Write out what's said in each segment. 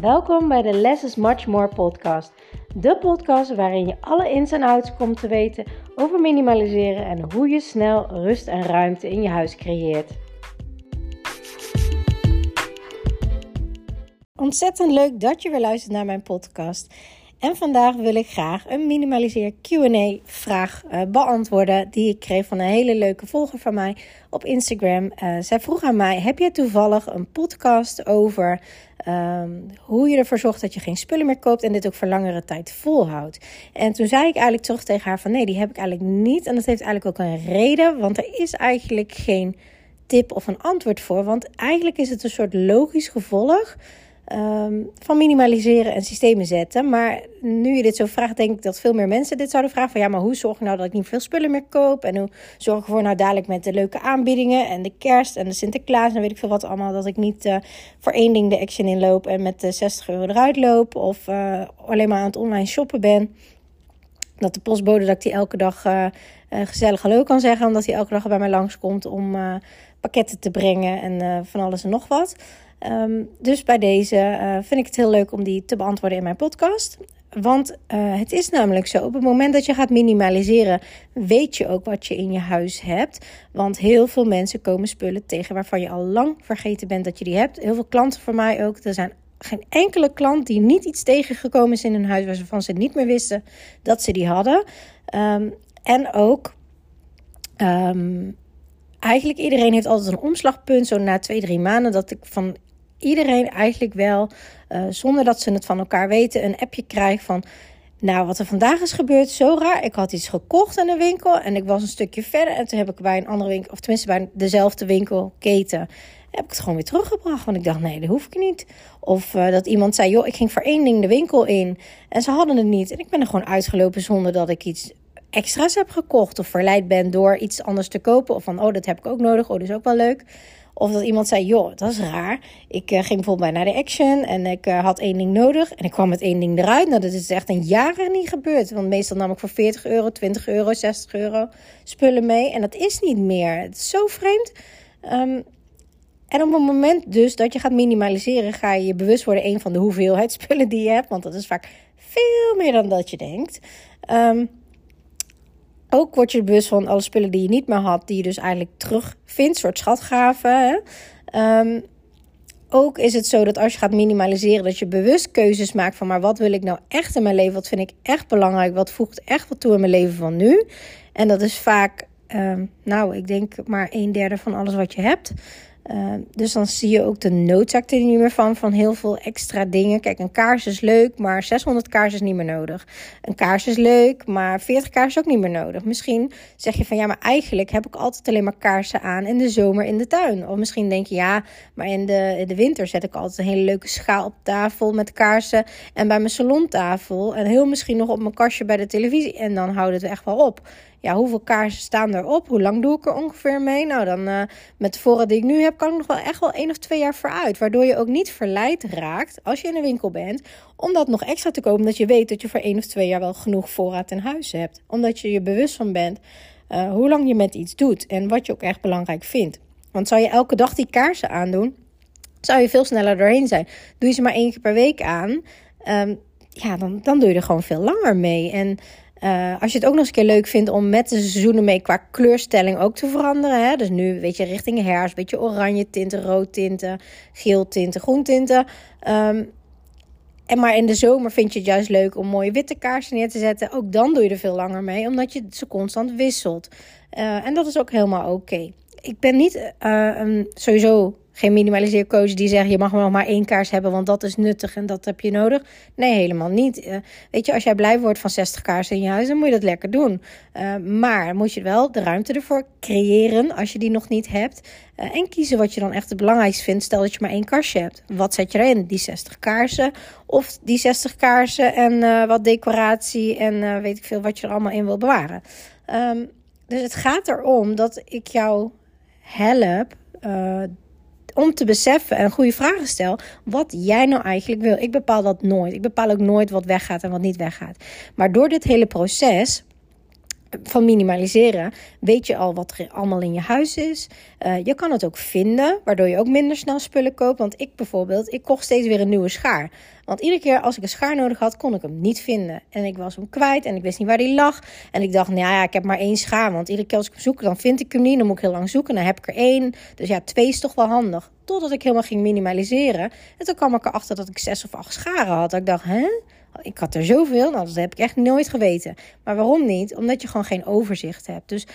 Welkom bij de Less is Much More podcast. De podcast waarin je alle ins en outs komt te weten over minimaliseren en hoe je snel rust en ruimte in je huis creëert. Ontzettend leuk dat je weer luistert naar mijn podcast. En vandaag wil ik graag een minimaliseer Q&A vraag uh, beantwoorden die ik kreeg van een hele leuke volger van mij op Instagram. Uh, zij vroeg aan mij: heb je toevallig een podcast over um, hoe je ervoor zorgt dat je geen spullen meer koopt en dit ook voor langere tijd volhoudt? En toen zei ik eigenlijk terug tegen haar van nee, die heb ik eigenlijk niet. En dat heeft eigenlijk ook een reden, want er is eigenlijk geen tip of een antwoord voor, want eigenlijk is het een soort logisch gevolg Ehm, van minimaliseren en systemen zetten. Maar nu je dit zo vraagt, denk ik dat veel meer mensen dit zouden vragen. Van ja, maar hoe zorg ik nou dat ik niet veel spullen meer koop? En hoe zorg ik ervoor nou dadelijk met de leuke aanbiedingen en de kerst en de Sinterklaas en weet ik veel wat allemaal. Dat ik niet uh, voor één ding de action inloop en met de 60 euro eruit loop. Of uh, alleen maar aan het online shoppen ben. Dat de postbode dat ik die elke dag uh, gezellig hallo kan zeggen. Omdat hij elke dag bij mij langskomt om pakketten te brengen en van alles en nog wat. Ehm, dus bij deze uh, vind ik het heel leuk om die te beantwoorden in mijn podcast. Want uh, het is namelijk zo, op het moment dat je gaat minimaliseren, weet je ook wat je in je huis hebt. Want heel veel mensen komen spullen tegen waarvan je al lang vergeten bent dat je die hebt. Heel veel klanten van mij ook. Er zijn geen enkele klant die niet iets tegengekomen is in hun huis waarvan ze niet meer wisten dat ze die hadden. Um, en ook. Um, eigenlijk iedereen heeft altijd een omslagpunt, zo na twee, drie maanden, dat ik van iedereen eigenlijk wel, uh, zonder dat ze het van elkaar weten, een appje krijgt van. Nou, wat er vandaag is gebeurd, zo raar. Ik had iets gekocht in een winkel en ik was een stukje verder. En toen heb ik bij een andere winkel, of tenminste bij dezelfde winkelketen, heb ik het gewoon weer teruggebracht. Want ik dacht, nee, dat hoef ik niet. Of uh, dat iemand zei, joh, ik ging voor één ding de winkel in. En ze hadden het niet. En ik ben er gewoon uitgelopen zonder dat ik iets extra's heb gekocht. Of verleid ben door iets anders te kopen. Of van, oh, dat heb ik ook nodig. Oh, dat is ook wel leuk. Of dat iemand zei, joh, dat is raar. Ik uh, ging bijvoorbeeld bij naar de Action en ik uh, had één ding nodig. En ik kwam met één ding eruit. Nou, dat is echt een jaren niet gebeurd. Want meestal nam ik voor 40 euro, 20 euro, 60 euro spullen mee. En dat is niet meer. Het is zo vreemd. Um, en op het moment dus dat je gaat minimaliseren, ga je je bewust worden een van de hoeveelheid spullen die je hebt. Want dat is vaak veel meer dan dat je denkt. Um, ook word je bewust van alle spullen die je niet meer had, die je dus eigenlijk terugvindt, soort schatgaven. Um, ook is het zo dat als je gaat minimaliseren, dat je bewust keuzes maakt van maar wat wil ik nou echt in mijn leven? Wat vind ik echt belangrijk? Wat voegt echt wat toe in mijn leven van nu? En dat is vaak, um, nou, ik denk maar een derde van alles wat je hebt. Uh, dus dan zie je ook de noodzaak er niet meer van, van heel veel extra dingen. Kijk, een kaars is leuk, maar 600 kaars is niet meer nodig. Een kaars is leuk, maar 40 kaars is ook niet meer nodig. Misschien zeg je van ja, maar eigenlijk heb ik altijd alleen maar kaarsen aan in de zomer in de tuin. Of misschien denk je ja, maar in de, de winter zet ik altijd een hele leuke schaal op tafel met kaarsen. En bij mijn salontafel. En heel misschien nog op mijn kastje bij de televisie. En dan houdt het echt wel op ja, hoeveel kaarsen staan erop? Hoe lang doe ik er ongeveer mee? Nou, dan uh, met de voorraad die ik nu heb, kan ik nog wel echt wel één of twee jaar vooruit. Waardoor je ook niet verleid raakt als je in een winkel bent, om dat nog extra te kopen. Omdat je weet dat je voor één of twee jaar wel genoeg voorraad in huis hebt. Omdat je je bewust van bent uh, hoe lang je met iets doet en wat je ook echt belangrijk vindt. Want zou je elke dag die kaarsen aandoen, zou je veel sneller doorheen zijn. Doe je ze maar één keer per week aan, um, ja, dan, dan doe je er gewoon veel langer mee. En uh, als je het ook nog eens een keer leuk vindt om met de seizoenen mee qua kleurstelling ook te veranderen. Hè? Dus nu weet je richting herfst, beetje oranje tinten, rood tinten, geel tinten, groen tinten. Um, en maar in de zomer vind je het juist leuk om mooie witte kaarsen neer te zetten. Ook dan doe je er veel langer mee, omdat je ze constant wisselt. Uh, en dat is ook helemaal oké. Ik ben niet uh, um, sowieso geen minimaliseercoach die zegt je mag nog maar één kaars hebben, want dat is nuttig en dat heb je nodig. Nee, helemaal niet. Uh, weet je, als jij blij wordt van 60 kaarsen in je huis, dan moet je dat lekker doen. Uh, maar moet je wel de ruimte ervoor creëren als je die nog niet hebt. Uh, en kiezen wat je dan echt het belangrijkste vindt. Stel dat je maar één kaarsje hebt. Wat zet je erin? Die 60 kaarsen of die 60 kaarsen en wat decoratie en weet ik veel wat je er allemaal in wil bewaren. Um, dus het gaat erom dat ik jou help om te beseffen en goede vragen stel wat jij nou eigenlijk wil. Ik bepaal dat nooit. Ik bepaal ook nooit wat weggaat en wat niet weggaat. Maar door dit hele proces van minimaliseren weet je al wat er allemaal in je huis is. Uh, je kan het ook vinden, waardoor je ook minder snel spullen koopt. Want ik bijvoorbeeld, ik kocht steeds weer een nieuwe schaar. Want iedere keer als ik een schaar nodig had, kon ik hem niet vinden. En ik was hem kwijt en ik wist niet waar die lag. En ik dacht, nou ja, ik heb maar één schaar. Want iedere keer als ik hem zoek, dan vind ik hem niet. Dan moet ik heel lang zoeken. Dan heb ik er één. Dus ja, twee is toch wel handig. Totdat ik helemaal ging minimaliseren. En toen kwam ik erachter dat ik zes of acht scharen had. Ik dacht, hè? Ik had er zoveel, nou, dat heb ik echt nooit geweten. Maar waarom niet? Omdat je gewoon geen overzicht hebt. Dus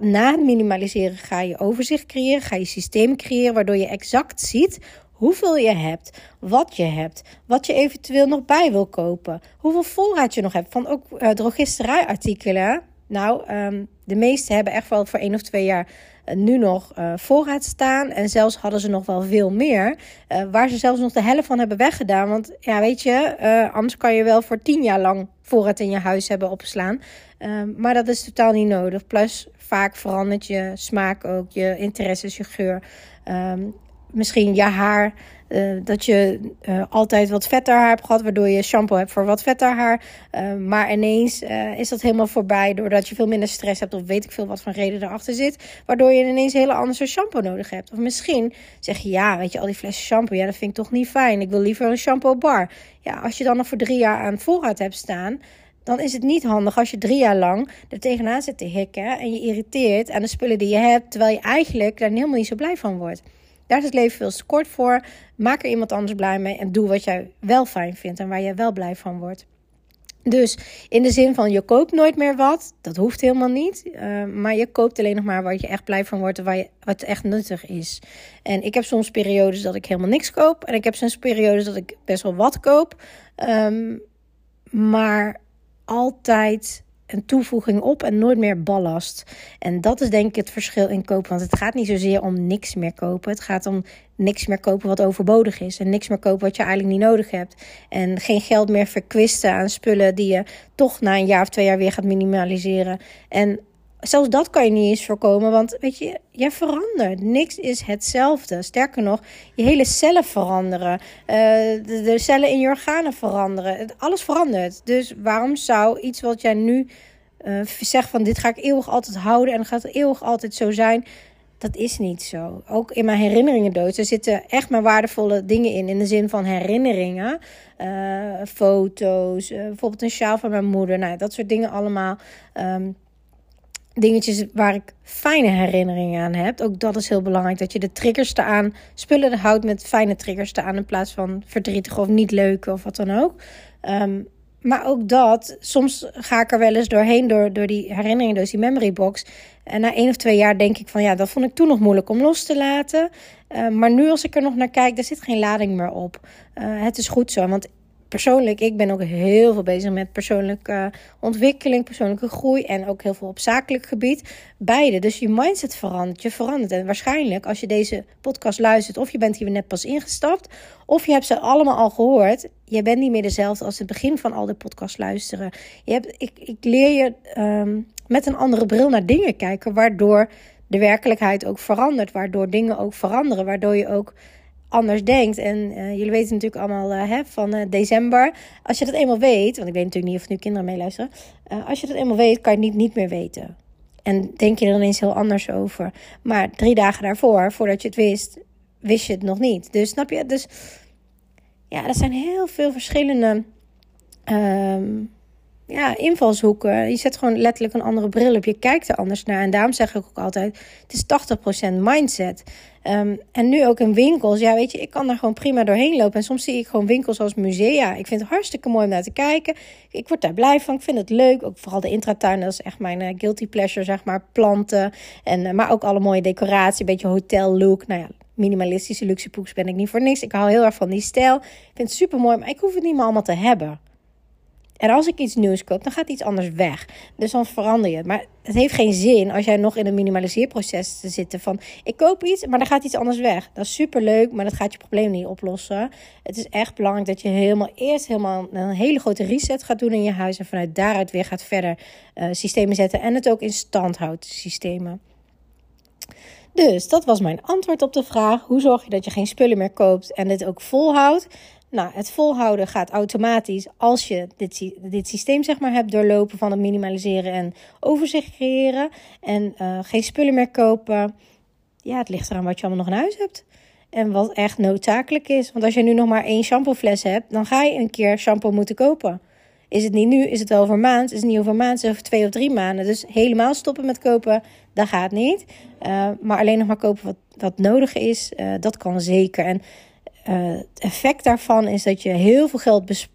na het minimaliseren ga je overzicht creëren, ga je systeem creëren, waardoor je exact ziet hoeveel je hebt, wat je hebt, wat je eventueel nog bij wil kopen, hoeveel voorraad je nog hebt van ook uh, drogisterijartikelen. Nou, um, de meeste hebben echt wel voor één of twee jaar uh, nu nog uh, voorraad staan. En zelfs hadden ze nog wel veel meer. Uh, waar ze zelfs nog de helft van hebben weggedaan. Want ja, weet je, anders kan je wel voor tien jaar lang voorraad in je huis hebben opslaan. Ehm, maar dat is totaal niet nodig. Plus, vaak verandert je smaak ook, je interesses, je geur. Um, misschien je haar. Uh, dat je uh, altijd wat vetter haar hebt gehad, waardoor je shampoo hebt voor wat vetter haar. Uh, maar ineens is dat helemaal voorbij, doordat je veel minder stress hebt, of weet ik veel wat voor reden erachter zit, waardoor je ineens een hele andere shampoo nodig hebt. Of misschien zeg je, ja, weet je, al die flessen shampoo, ja, dat vind ik toch niet fijn. Ik wil liever een shampoo bar. Ja, als je dan nog voor drie jaar aan voorraad hebt staan, dan is het niet handig als je drie jaar lang er tegenaan zit te hikken en je irriteert aan de spullen die je hebt, terwijl je eigenlijk daar helemaal niet zo blij van wordt. Daar is het leven veel te kort voor. Maak er iemand anders blij mee en doe wat jij wel fijn vindt en waar jij wel blij van wordt. Dus in de zin van je koopt nooit meer wat, dat hoeft helemaal niet. Uh, maar je koopt alleen nog maar wat je echt blij van wordt en waar je, wat echt nuttig is. En ik heb soms periodes dat ik helemaal niks koop. En ik heb soms periodes dat ik best wel wat koop. Um, maar altijd een toevoeging op en nooit meer ballast. En dat is denk ik het verschil in kopen. Want het gaat niet zozeer om niks meer kopen. Het gaat om niks meer kopen wat overbodig is. En niks meer kopen wat je eigenlijk niet nodig hebt. En geen geld meer verkwisten aan spullen die je toch na een jaar of twee jaar weer gaat minimaliseren. En zelfs dat kan je niet eens voorkomen, want weet je, jij verandert. Niks is hetzelfde. Sterker nog, je hele cellen veranderen. Uh, de, cellen in je organen veranderen. Alles verandert. Dus waarom zou iets wat jij nu uh, zegt van dit ga ik eeuwig altijd houden en gaat eeuwig altijd zo zijn. Dat is niet zo. Ook in mijn herinneringen dood. Er zitten echt maar waardevolle dingen in. In de zin van herinneringen. Uh, foto's. bijvoorbeeld een sjaal van mijn moeder. Nou, dat soort dingen allemaal. Um, dingetjes waar ik fijne herinneringen aan heb. Ook dat is heel belangrijk. Dat je de triggers te aan spullen houdt met fijne triggers te aan. In plaats van verdrietige of niet leuke of wat dan ook. Um, maar ook dat, soms ga ik er wel eens doorheen door, door die herinneringen, dus die memory box. En na één of twee jaar denk ik van ja, dat vond ik toen nog moeilijk om los te laten. Uh, maar nu als ik er nog naar kijk, daar zit geen lading meer op. Uh, het is goed zo, want persoonlijk, ik ben ook heel veel bezig met persoonlijke ontwikkeling, persoonlijke groei en ook heel veel op zakelijk gebied. Beide. Dus je mindset verandert, je verandert. En waarschijnlijk als je deze podcast luistert, of je bent hier net pas ingestapt, of je hebt ze allemaal al gehoord, je bent niet meer dezelfde als het begin van al de podcast luisteren. Je hebt, ik, ik leer je um, met een andere bril naar dingen kijken, waardoor de werkelijkheid ook verandert, waardoor dingen ook veranderen, waardoor je ook anders denkt. En uh, jullie weten natuurlijk allemaal uh, hè, van uh, december. Als je dat eenmaal weet, want ik weet natuurlijk niet of nu kinderen meeluisteren. als je dat eenmaal weet, kan je het niet, niet meer weten. En denk je er ineens heel anders over. Maar drie dagen daarvoor, voordat je het wist, wist je het nog niet. Dus snap je? Dus ja, er zijn heel veel verschillende um, ja, invalshoeken. Je zet gewoon letterlijk een andere bril op. Je kijkt er anders naar. En daarom zeg ik ook altijd: het is 80% mindset. Um, en nu ook in winkels. Ja, weet je, ik kan daar gewoon prima doorheen lopen. En soms zie ik gewoon winkels als musea. Ik vind het hartstikke mooi om naar te kijken. Ik word daar blij van. Ik vind het leuk. Ook vooral de intratuin. Dat is echt mijn uh, guilty pleasure, zeg maar. Planten. En, uh, maar ook alle mooie decoratie. Een beetje hotel look. Nou ja, minimalistische luxe ben ik niet voor niks. Ik hou heel erg van die stijl. Ik vind het super mooi. Maar ik hoef het niet meer allemaal te hebben. En als ik iets nieuws koop, dan gaat iets anders weg. Dus dan verander je. Maar het heeft geen zin als jij nog in een minimaliseerproces te zitten van ik koop iets, maar dan gaat iets anders weg. Dat is super leuk, maar dat gaat je probleem niet oplossen. Het is echt belangrijk dat je helemaal eerst helemaal een hele grote reset gaat doen in je huis en vanuit daaruit weer gaat verder uh, systemen zetten en het ook in stand houdt systemen. Dus dat was mijn antwoord op de vraag: hoe zorg je dat je geen spullen meer koopt en dit ook volhoudt? Nou, het volhouden gaat automatisch als je dit, dit systeem zeg maar hebt doorlopen van het minimaliseren en overzicht creëren. En uh, geen spullen meer kopen. Ja, het ligt eraan wat je allemaal nog in huis hebt. En wat echt noodzakelijk is. Want als je nu nog maar één shampoofles hebt, dan ga je een keer shampoo moeten kopen. Is het niet nu, is het wel een maand. Is het niet over maand, is het over twee of drie maanden. Dus helemaal stoppen met kopen, dat gaat niet. Uh, maar alleen nog maar kopen wat, nodig is, uh, dat kan zeker. En uh, het effect daarvan is dat je heel veel geld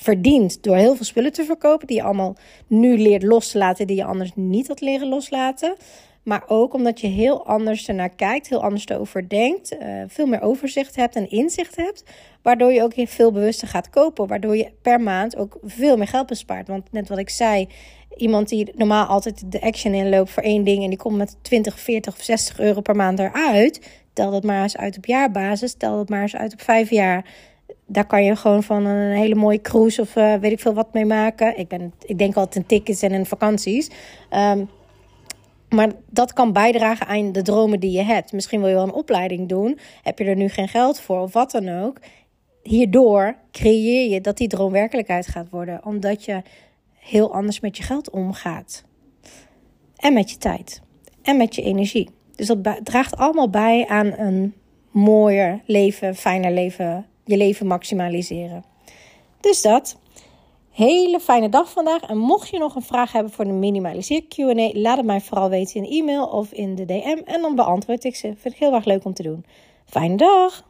verdient door heel veel spullen te verkopen. Die je allemaal nu leert los te laten, die je anders niet had leren loslaten. Maar ook omdat je heel anders ernaar kijkt, heel anders erover denkt, uh, veel meer overzicht hebt en inzicht hebt. Waardoor je ook veel bewuster gaat kopen. Waardoor je per maand ook veel meer geld bespaart. Want net wat ik zei, iemand die normaal altijd de action inloopt voor één ding. En die komt met 20, 40 of 60 euro per maand eruit. Tel dat maar eens uit op jaarbasis. Tel dat maar eens uit op vijf jaar. Daar kan je gewoon van een hele mooie cruise of uh, weet ik veel wat mee maken. Ik, ben, ik denk altijd in tickets en in vakanties. Um, maar dat kan bijdragen aan de dromen die je hebt. Misschien wil je wel een opleiding doen. Heb je er nu geen geld voor of wat dan ook. Hierdoor creëer je dat die droom werkelijkheid gaat worden. Omdat je heel anders met je geld omgaat. En met je tijd. En met je energie. Dus dat draagt allemaal bij aan een mooier leven, fijner leven. Je leven maximaliseren. Dus dat. Hele fijne dag vandaag. En mocht je nog een vraag hebben voor de minimaliseer Q&A, laat het mij vooral weten in e-mail of in de DM. En dan beantwoord ik ze. Vind ik heel erg leuk om te doen. Fijne dag!